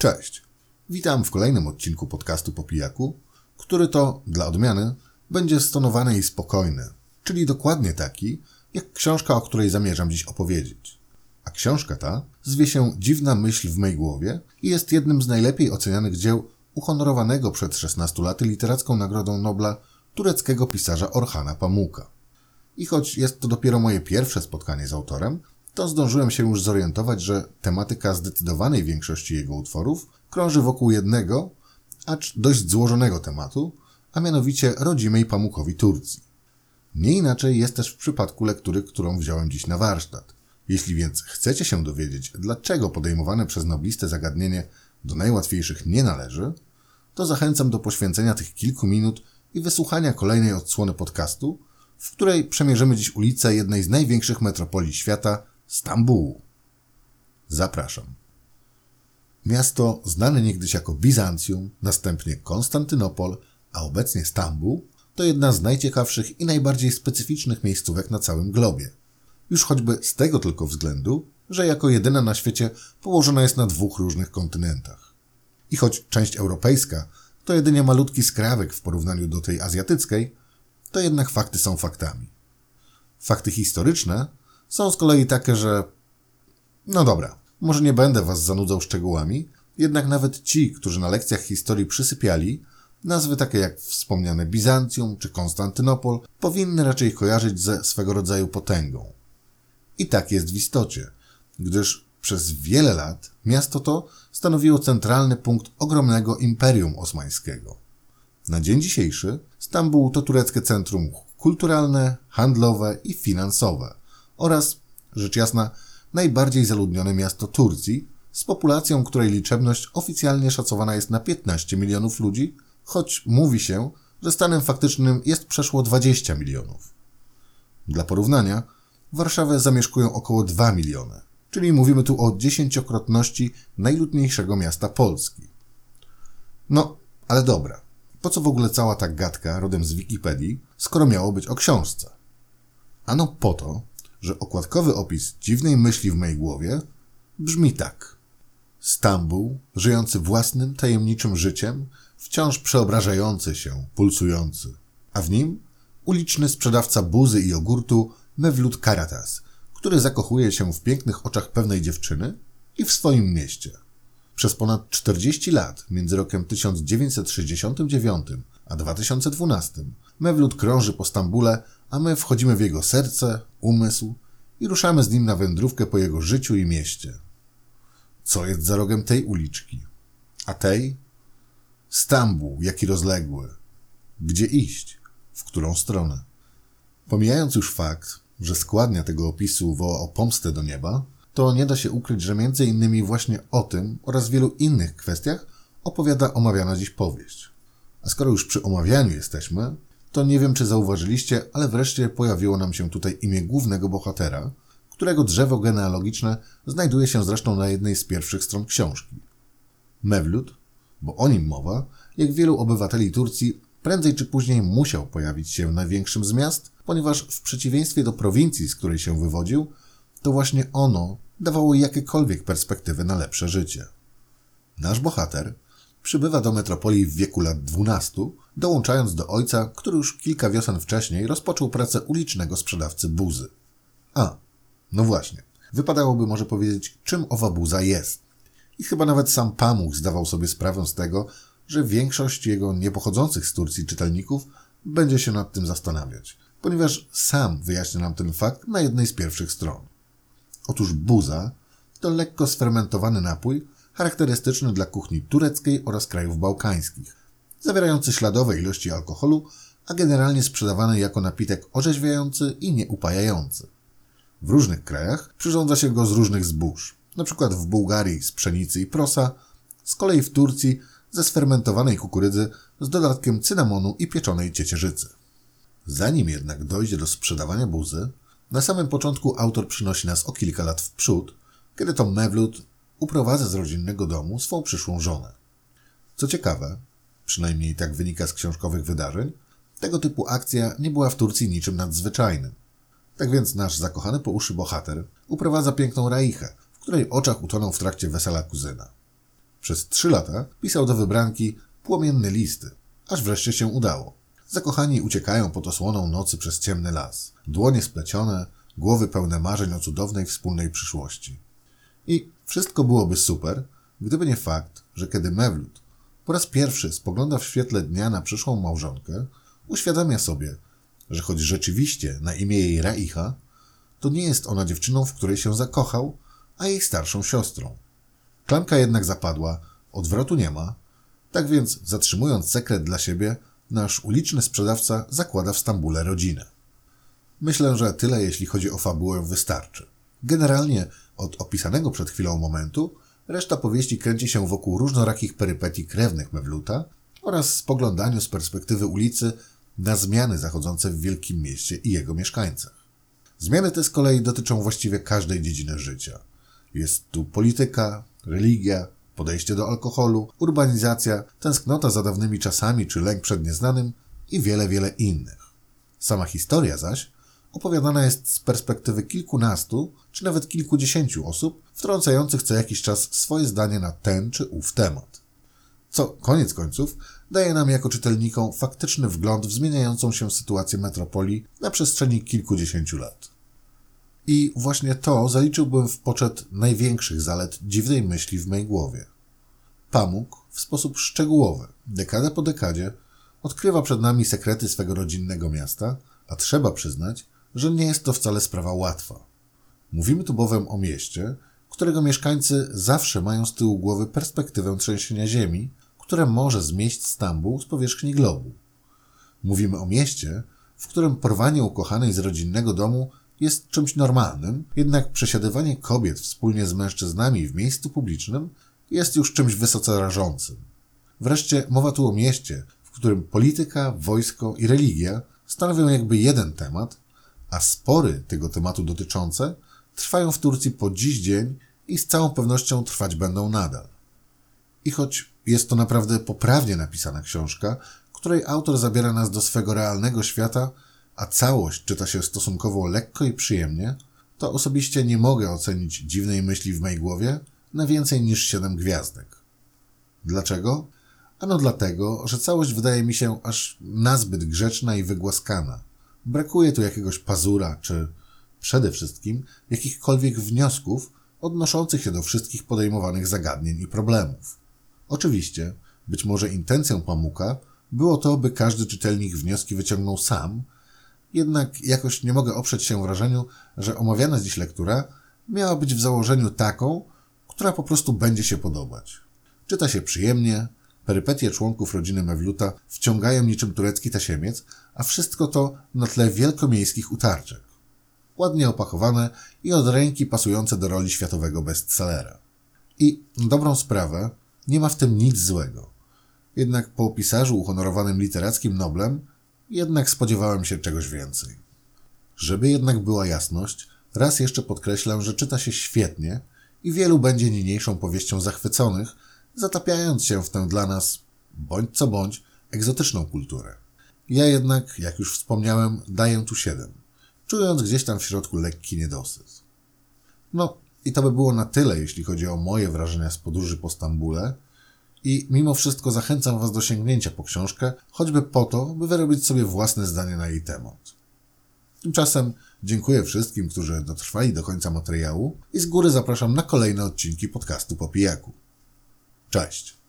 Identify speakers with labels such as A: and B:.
A: Cześć. Witam w kolejnym odcinku podcastu po pijaku, który to, dla odmiany, będzie stonowany i spokojny, czyli dokładnie taki, jak książka, o której zamierzam dziś opowiedzieć. A książka ta zwie się Dziwna myśl w mej głowie i jest jednym z najlepiej ocenianych dzieł uhonorowanego przed 16 laty literacką Nagrodą Nobla tureckiego pisarza Orhana Pamuka. I choć jest to dopiero moje pierwsze spotkanie z autorem, to zdążyłem się już zorientować, że tematyka zdecydowanej większości jego utworów krąży wokół jednego, acz dość złożonego tematu, a mianowicie rodzimej Pamukowi Turcji. Nie inaczej jest też w przypadku lektury, którą wziąłem dziś na warsztat. Jeśli więc chcecie się dowiedzieć, dlaczego podejmowane przez noblistę zagadnienie do najłatwiejszych nie należy, to zachęcam do poświęcenia tych kilku minut i wysłuchania kolejnej odsłony podcastu, w której przemierzymy dziś ulicę jednej z największych metropolii świata, Stambułu. Zapraszam. Miasto znane niegdyś jako Bizancjum, następnie Konstantynopol, a obecnie Stambuł, to jedna z najciekawszych i najbardziej specyficznych miejscówek na całym globie. Już choćby z tego tylko względu, że jako jedyna na świecie położona jest na dwóch różnych kontynentach. I choć część europejska to jedynie malutki skrawek w porównaniu do tej azjatyckiej, to jednak fakty są faktami. Fakty historyczne są z kolei takie, że. No dobra, może nie będę was zanudzał szczegółami, jednak nawet ci, którzy na lekcjach historii przysypiali, nazwy takie jak wspomniane Bizancjum czy Konstantynopol powinny raczej kojarzyć ze swego rodzaju potęgą. I tak jest w istocie, gdyż przez wiele lat miasto to stanowiło centralny punkt ogromnego imperium osmańskiego. Na dzień dzisiejszy Stambuł to tureckie centrum kulturalne, handlowe i finansowe oraz, rzecz jasna, najbardziej zaludnione miasto Turcji z populacją, której liczebność oficjalnie szacowana jest na 15 milionów ludzi, choć mówi się, że stanem faktycznym jest przeszło 20 milionów. Dla porównania, Warszawę zamieszkują około 2 miliony, czyli mówimy tu o dziesięciokrotności najludniejszego miasta Polski. No, ale dobra. Po co w ogóle cała ta gadka rodem z Wikipedii, skoro miało być o książce? Ano po to, że okładkowy opis dziwnej myśli w mojej głowie brzmi tak. Stambuł, żyjący własnym, tajemniczym życiem, wciąż przeobrażający się, pulsujący, a w nim uliczny sprzedawca buzy i jogurtu Mewlut Karatas, który zakochuje się w pięknych oczach pewnej dziewczyny i w swoim mieście. Przez ponad 40 lat, między rokiem 1969 a 2012, Mewlut krąży po Stambule, a my wchodzimy w jego serce, umysł i ruszamy z nim na wędrówkę po jego życiu i mieście. Co jest za rogiem tej uliczki? A tej? Stambuł, jaki rozległy. Gdzie iść? W którą stronę? Pomijając już fakt, że składnia tego opisu woła o pomstę do nieba, to nie da się ukryć, że między innymi właśnie o tym oraz wielu innych kwestiach opowiada omawiana dziś powieść. A skoro już przy omawianiu jesteśmy, to nie wiem, czy zauważyliście, ale wreszcie pojawiło nam się tutaj imię głównego bohatera, którego drzewo genealogiczne znajduje się zresztą na jednej z pierwszych stron książki. Mewlut, bo o nim mowa, jak wielu obywateli Turcji, prędzej czy później musiał pojawić się największym z miast, ponieważ w przeciwieństwie do prowincji, z której się wywodził, to właśnie ono dawało jakiekolwiek perspektywy na lepsze życie. Nasz bohater przybywa do metropolii w wieku lat 12, dołączając do ojca, który już kilka wiosen wcześniej rozpoczął pracę ulicznego sprzedawcy buzy. A, no właśnie, wypadałoby może powiedzieć, czym owa buza jest. I chyba nawet sam Pamuch zdawał sobie sprawę z tego, że większość jego niepochodzących z Turcji czytelników będzie się nad tym zastanawiać, ponieważ sam wyjaśnia nam ten fakt na jednej z pierwszych stron. Otóż buza to lekko sfermentowany napój charakterystyczny dla kuchni tureckiej oraz krajów bałkańskich, zawierający śladowe ilości alkoholu, a generalnie sprzedawany jako napitek orzeźwiający i nieupajający. W różnych krajach przyrządza się go z różnych zbóż, np. w Bułgarii z pszenicy i prosa, z kolei w Turcji ze sfermentowanej kukurydzy z dodatkiem cynamonu i pieczonej ciecierzycy. Zanim jednak dojdzie do sprzedawania buzy, na samym początku autor przynosi nas o kilka lat w przód, kiedy to Mewlut uprowadza z rodzinnego domu swą przyszłą żonę. Co ciekawe, przynajmniej tak wynika z książkowych wydarzeń, tego typu akcja nie była w Turcji niczym nadzwyczajnym. Tak więc nasz zakochany po uszy bohater uprowadza piękną Raichę, w której oczach utonął w trakcie wesela kuzyna. Przez trzy lata pisał do wybranki płomienne listy, aż wreszcie się udało. Zakochani uciekają pod osłoną nocy przez ciemny las. Dłonie splecione, głowy pełne marzeń o cudownej wspólnej przyszłości. I wszystko byłoby super, gdyby nie fakt, że kiedy Mewlut po raz pierwszy spogląda w świetle dnia na przyszłą małżonkę, uświadamia sobie, że choć rzeczywiście na imię jej Raicha, to nie jest ona dziewczyną, w której się zakochał, a jej starszą siostrą. Klamka jednak zapadła, odwrotu nie ma, tak więc zatrzymując sekret dla siebie, nasz uliczny sprzedawca zakłada w Stambule rodzinę. Myślę, że tyle jeśli chodzi o fabułę wystarczy. Generalnie od opisanego przed chwilą momentu reszta powieści kręci się wokół różnorakich perypetii krewnych Mewluta oraz spoglądaniu z perspektywy ulicy na zmiany zachodzące w wielkim mieście i jego mieszkańcach. Zmiany te z kolei dotyczą właściwie każdej dziedziny życia. Jest tu polityka, religia, podejście do alkoholu, urbanizacja, tęsknota za dawnymi czasami czy lęk przed nieznanym i wiele, wiele innych. Sama historia zaś opowiadana jest z perspektywy kilkunastu czy nawet kilkudziesięciu osób, wtrącających co jakiś czas swoje zdanie na ten czy ów temat. Co koniec końców daje nam jako czytelnikom faktyczny wgląd w zmieniającą się sytuację metropolii na przestrzeni kilkudziesięciu lat. I właśnie to zaliczyłbym w poczet największych zalet dziwnej myśli w mej głowie. Pamuk w sposób szczegółowy, dekadę po dekadzie, odkrywa przed nami sekrety swego rodzinnego miasta, a trzeba przyznać, że nie jest to wcale sprawa łatwa. Mówimy tu bowiem o mieście, którego mieszkańcy zawsze mają z tyłu głowy perspektywę trzęsienia ziemi, które może zmieść Stambuł z powierzchni globu. Mówimy o mieście, w którym porwanie ukochanej z rodzinnego domu jest czymś normalnym, jednak przesiadywanie kobiet wspólnie z mężczyznami w miejscu publicznym jest już czymś wysoce rażącym. Wreszcie mowa tu o mieście, w którym polityka, wojsko i religia stanowią jakby jeden temat, a spory tego tematu dotyczące trwają w Turcji po dziś dzień i z całą pewnością trwać będą nadal. I choć jest to naprawdę poprawnie napisana książka, której autor zabiera nas do swego realnego świata, a całość czyta się stosunkowo lekko i przyjemnie, to osobiście nie mogę ocenić dziwnej myśli w mojej głowie na więcej niż 7 gwiazdek. Dlaczego? Ano dlatego, że całość wydaje mi się aż nazbyt grzeczna i wygłaskana. Brakuje tu jakiegoś pazura, czy przede wszystkim jakichkolwiek wniosków odnoszących się do wszystkich podejmowanych zagadnień i problemów. Oczywiście, być może intencją Pamuka było to, by każdy czytelnik wnioski wyciągnął sam, jednak jakoś nie mogę oprzeć się wrażeniu, że omawiana dziś lektura miała być w założeniu taką, która po prostu będzie się podobać. Czyta się przyjemnie, perypetie członków rodziny Mewluta wciągają niczym turecki tasiemiec, a wszystko to na tle wielkomiejskich utarczek. Ładnie opakowane i od ręki pasujące do roli światowego bestsellera. I dobrą sprawę nie ma w tym nic złego. Jednak po pisarzu uhonorowanym literackim Noblem jednak spodziewałem się czegoś więcej. Żeby jednak była jasność, raz jeszcze podkreślę, że czyta się świetnie i wielu będzie niniejszą powieścią zachwyconych, zatapiając się w tę dla nas, bądź co bądź, egzotyczną kulturę. Ja jednak, jak już wspomniałem, daję tu siedem, czując gdzieś tam w środku lekki niedosyt. No, i to by było na tyle, jeśli chodzi o moje wrażenia z podróży po Stambule. I mimo wszystko zachęcam Was do sięgnięcia po książkę, choćby po to, by wyrobić sobie własne zdanie na jej temat. Tymczasem dziękuję wszystkim, którzy dotrwali do końca materiału i z góry zapraszam na kolejne odcinki podcastu po pijaku. Cześć!